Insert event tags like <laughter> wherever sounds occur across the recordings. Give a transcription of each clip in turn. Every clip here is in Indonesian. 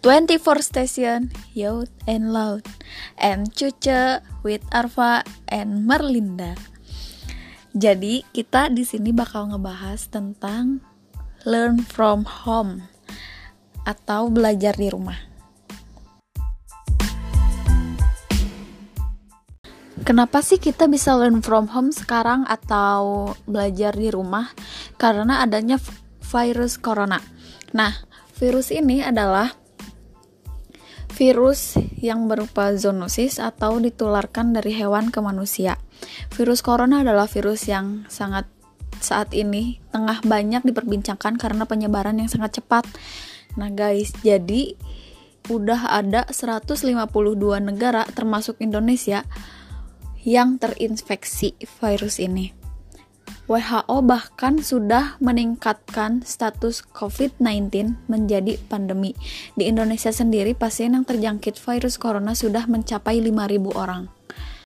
24 Station, Youth and Loud, and Cuce with Arfa and Merlinda. Jadi kita di sini bakal ngebahas tentang learn from home atau belajar di rumah. Kenapa sih kita bisa learn from home sekarang atau belajar di rumah? Karena adanya virus corona. Nah, virus ini adalah virus yang berupa zoonosis atau ditularkan dari hewan ke manusia. Virus corona adalah virus yang sangat saat ini tengah banyak diperbincangkan karena penyebaran yang sangat cepat. Nah, guys, jadi udah ada 152 negara termasuk Indonesia yang terinfeksi virus ini. WHO bahkan sudah meningkatkan status COVID-19 menjadi pandemi. Di Indonesia sendiri, pasien yang terjangkit virus corona sudah mencapai 5.000 orang.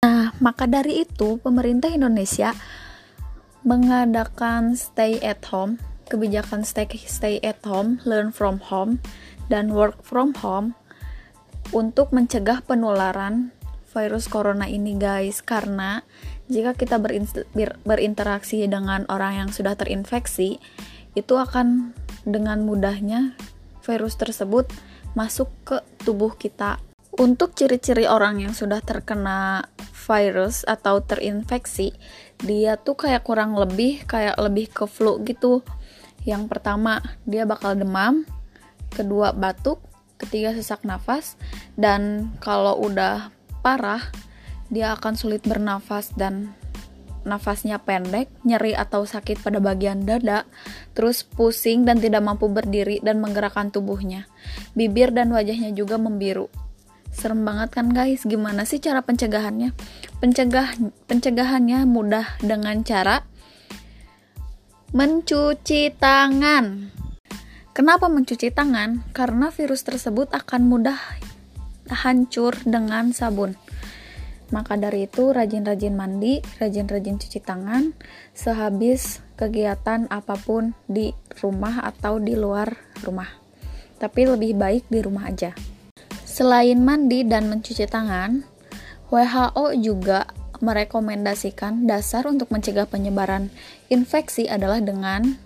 Nah, maka dari itu, pemerintah Indonesia mengadakan stay at home, kebijakan stay, stay at home, learn from home, dan work from home untuk mencegah penularan virus corona ini guys karena jika kita berinteraksi dengan orang yang sudah terinfeksi, itu akan dengan mudahnya virus tersebut masuk ke tubuh kita. Untuk ciri-ciri orang yang sudah terkena virus atau terinfeksi, dia tuh kayak kurang lebih kayak lebih ke flu gitu. Yang pertama, dia bakal demam, kedua batuk, ketiga sesak nafas, dan kalau udah parah, dia akan sulit bernafas dan nafasnya pendek, nyeri atau sakit pada bagian dada, terus pusing dan tidak mampu berdiri dan menggerakkan tubuhnya. Bibir dan wajahnya juga membiru. Serem banget kan guys, gimana sih cara pencegahannya? Pencegah pencegahannya mudah dengan cara mencuci tangan. Kenapa mencuci tangan? Karena virus tersebut akan mudah hancur dengan sabun. Maka dari itu, rajin-rajin mandi, rajin-rajin cuci tangan sehabis kegiatan apa pun di rumah atau di luar rumah. Tapi lebih baik di rumah aja. Selain mandi dan mencuci tangan, WHO juga merekomendasikan dasar untuk mencegah penyebaran infeksi adalah dengan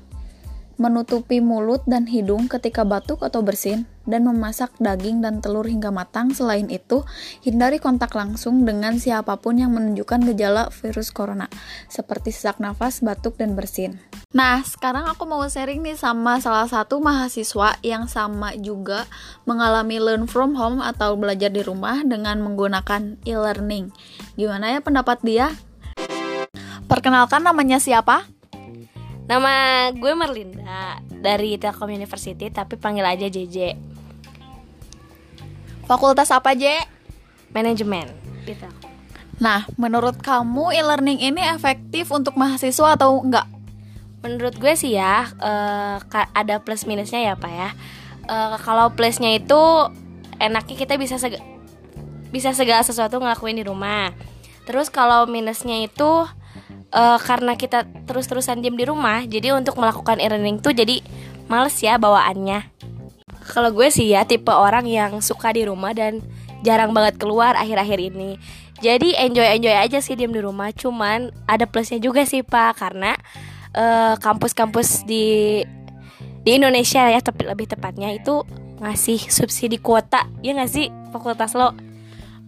menutupi mulut dan hidung ketika batuk atau bersin, dan memasak daging dan telur hingga matang. Selain itu, hindari kontak langsung dengan siapa pun yang menunjukkan gejala virus corona, seperti sesak nafas, batuk, dan bersin. Nah, sekarang aku mau sharing nih sama salah satu mahasiswa yang sama juga mengalami learn from home atau belajar di rumah dengan menggunakan e-learning. Gimana ya pendapat dia? Perkenalkan namanya siapa? Nama gue Merlinda dari Telkom University tapi panggil aja JJ. Fakultas apa, J? Manajemen Nah, menurut kamu e-learning ini efektif untuk mahasiswa atau enggak? Menurut gue sih ya, uh, ada plus minusnya ya, Pak ya. Uh, kalau plusnya itu enaknya kita bisa seg bisa segala sesuatu ngelakuin di rumah. Terus kalau minusnya itu uh, karena kita terus-terusan diam di rumah jadi untuk melakukan e-learning tuh jadi males ya bawaannya kalau gue sih ya tipe orang yang suka di rumah dan jarang banget keluar akhir-akhir ini. Jadi enjoy enjoy aja sih diam di rumah. Cuman ada plusnya juga sih pak. Karena eh, kampus-kampus di di Indonesia ya tapi lebih tepatnya itu ngasih subsidi kuota. Ya nggak sih fakultas lo?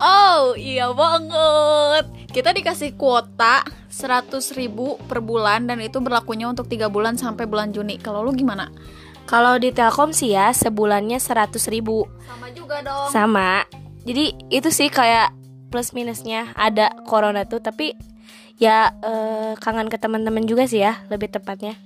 Oh iya banget. Kita dikasih kuota 100 ribu per bulan Dan itu berlakunya untuk 3 bulan sampai bulan Juni. Kalau lu gimana? Kalau di Telkom sih ya sebulannya 100 ribu. Sama juga dong. Sama. Jadi itu sih kayak plus minusnya. Ada corona tuh Tapi ya eh, kangen ke teman-teman juga sih ya Lebih tepatnya.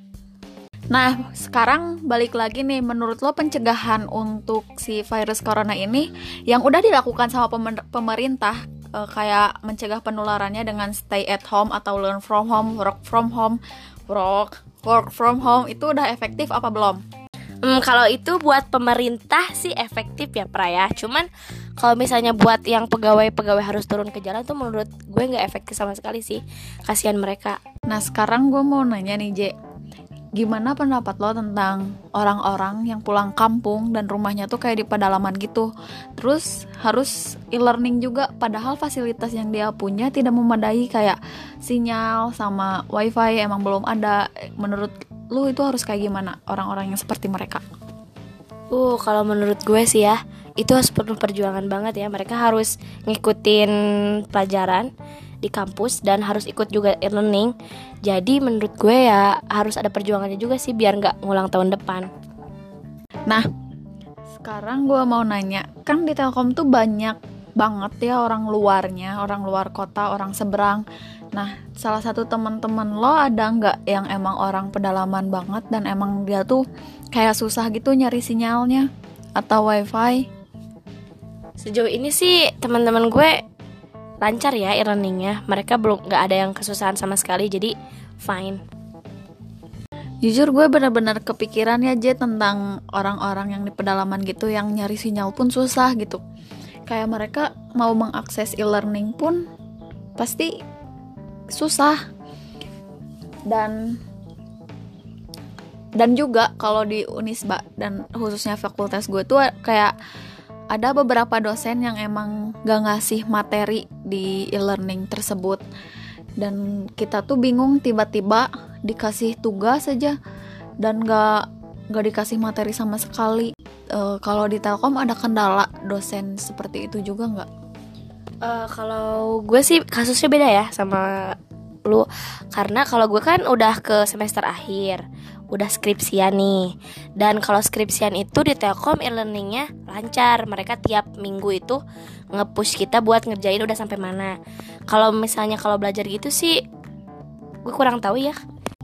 Nah, sekarang balik lagi nih, menurut lo pencegahan untuk si virus corona ini yang udah dilakukan sama pemerintah uh, kayak mencegah penularannya dengan stay at home atau learn from home, work from home, work work from home itu udah efektif apa belum? Hmm, kalau itu buat pemerintah sih efektif ya pra ya. Cuman kalau misalnya buat yang pegawai-pegawai harus turun ke jalan tuh menurut gue nggak efektif sama sekali sih. Kasihan mereka. Nah sekarang gue mau nanya nih J gimana pendapat lo tentang orang-orang yang pulang kampung dan rumahnya tuh kayak di pedalaman gitu terus harus e-learning juga padahal fasilitas yang dia punya tidak memadai kayak sinyal sama wifi emang belum ada menurut lu itu harus kayak gimana? Orang-orang yang seperti mereka. Uh kalau menurut gue sih ya itu harus perlu perjuangan banget ya. Mereka harus ngikutin pelajaran di kampus dan harus ikut juga e-learning. Jadi menurut gue ya harus ada perjuangannya juga sih biar nggak ngulang tahun depan. Nah sekarang gue mau nanya kan di Telkom tuh banyak banget ya orang luarnya orang luar kota orang seberang nah salah satu teman-teman lo ada nggak yang emang orang pedalaman banget dan emang dia tuh kayak susah gitu nyari sinyalnya atau wifi? Sejauh ini sih teman-teman gue lancar ya e-learningnya. Mereka belum nggak ada yang kesusahan sama sekali jadi fine. Jujur gue bener-bener kepikiran ya J tentang orang-orang yang di pedalaman gitu yang nyari sinyal pun susah gitu. Kayak mereka mau mengakses e-learning pun pasti susah. Dan dan juga kalau di Unisba dan khususnya fakultas gue tuh kayak ada beberapa dosen yang emang gak ngasih materi di e-learning tersebut. Dan kita tuh bingung tiba-tiba dikasih tugas saja dan gak gak dikasih materi sama sekali. E, kalau di Telkom ada kendala dosen seperti itu juga nggak? Uh, kalau gue sih kasusnya beda ya sama lu. Karena kalau gue kan udah ke semester akhir udah skripsian nih. Dan kalau skripsian itu di Telkom e-learningnya lancar. Mereka tiap minggu itu ngepush kita buat ngerjain udah sampai mana. Kalau misalnya kalau belajar gitu sih gue kurang tahu ya.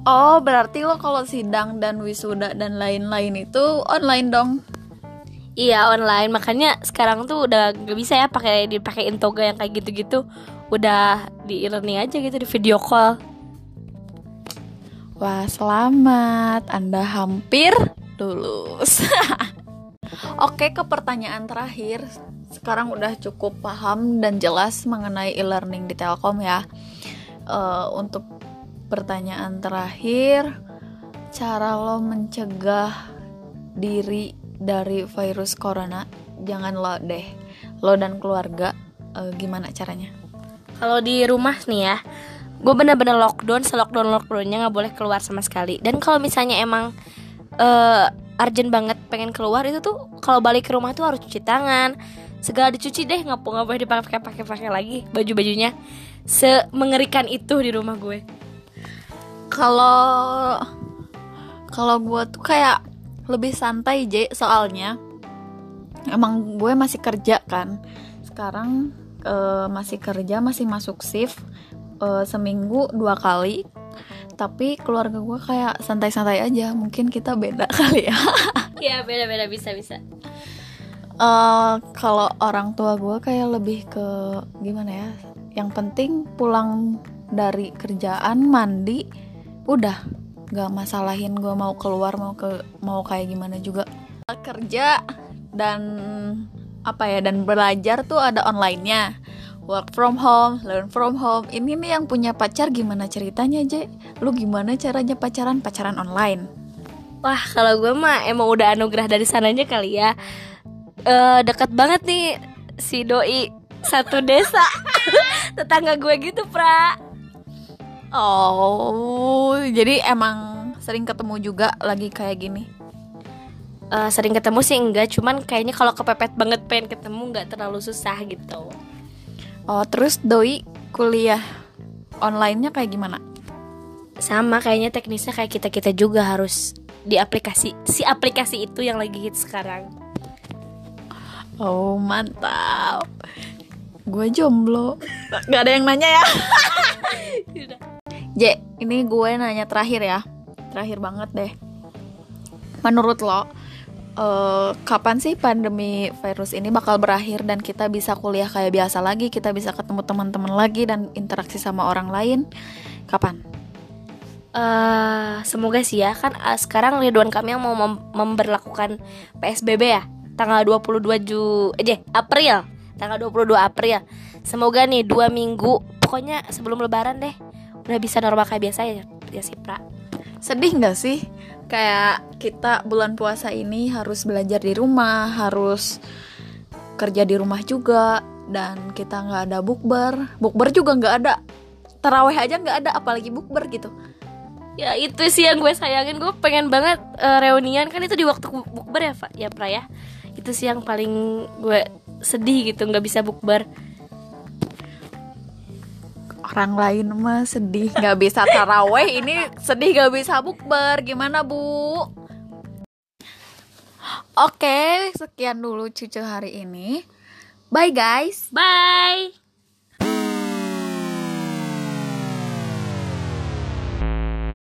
Oh berarti lo kalau sidang dan wisuda dan lain-lain itu online dong Iya online makanya sekarang tuh udah gak bisa ya pakai dipakai toga yang kayak gitu-gitu udah di e-learning aja gitu di video call Wah, selamat. Anda hampir lulus. <laughs> Oke, ke pertanyaan terakhir. Sekarang udah cukup paham dan jelas mengenai e-learning di Telkom ya. Uh, untuk pertanyaan terakhir, cara lo mencegah diri dari virus corona, jangan lo deh. Lo dan keluarga, uh, gimana caranya? Kalau di rumah nih ya, gue bener-bener lockdown selockdown lockdownnya nggak boleh keluar sama sekali dan kalau misalnya emang uh, urgent banget pengen keluar itu tuh kalau balik ke rumah tuh harus cuci tangan segala dicuci deh nggak nggak boleh dipakai pakai pakai lagi baju bajunya semengerikan itu di rumah gue kalau kalau gue tuh kayak lebih santai J soalnya. Emang gue masih kerja kan. Sekarang uh, masih kerja masih masuk shift uh, seminggu dua kali. Tapi keluarga gue kayak santai-santai aja mungkin kita beda <laughs> kali ya. Iya beda-beda bisa bisa uh, kalau orang tua gue kayak lebih ke gimana ya yang penting pulang dari kerjaan mandi udah gak masalahin gue mau keluar mau ke mau kayak gimana juga kerja dan apa ya dan belajar tuh ada onlinenya work from home, learn from home. Ini nih yang punya pacar gimana ceritanya, Je? Lu gimana caranya pacaran? Pacaran online? Wah, kalau gue mah emang udah anugerah dari sananya kali ya. Uh, dekat banget nih si doi satu desa. <laughs> Tetangga gue gitu, Pra. Oh, jadi emang sering ketemu juga lagi kayak gini. Uh, sering ketemu sih enggak, cuman kayaknya kalau kepepet banget pengen ketemu nggak terlalu susah gitu. Oh, terus doi kuliah online-nya kayak gimana? Sama kayaknya teknisnya kayak kita-kita juga harus di aplikasi si aplikasi itu yang lagi hit sekarang. Oh, mantap. Gue jomblo. Gak ada yang nanya ya. <laughs> J, ini gue nanya terakhir ya. Terakhir banget deh. Menurut lo, uh, kapan sih pandemi virus ini bakal berakhir dan kita bisa kuliah kayak biasa lagi, kita bisa ketemu teman-teman lagi dan interaksi sama orang lain? Kapan? Uh, semoga sih ya kan uh, sekarang Ridwan Kamil mau mem memberlakukan PSBB ya tanggal 22 Ju eh April tanggal 22 April semoga nih dua minggu pokoknya sebelum lebaran deh udah bisa normal kayak biasa ya ya sih pra. Sedih nggak sih? Kayak kita bulan puasa ini harus belajar di rumah harus kerja di rumah juga dan kita nggak ada bukber. Bukber juga nggak ada. Taraweh aja nggak ada apalagi bukber gitu. Ya itu sih yang gue sayangin. Gue pengen banget uh, reunian. Kan itu di waktu bukber ya pak ya pra ya? Itu sih yang paling gue sedih gitu nggak bisa bukber orang lain mah sedih nggak bisa taraweh ini sedih nggak bisa bukber gimana bu Oke, sekian dulu cucu hari ini. Bye guys. Bye.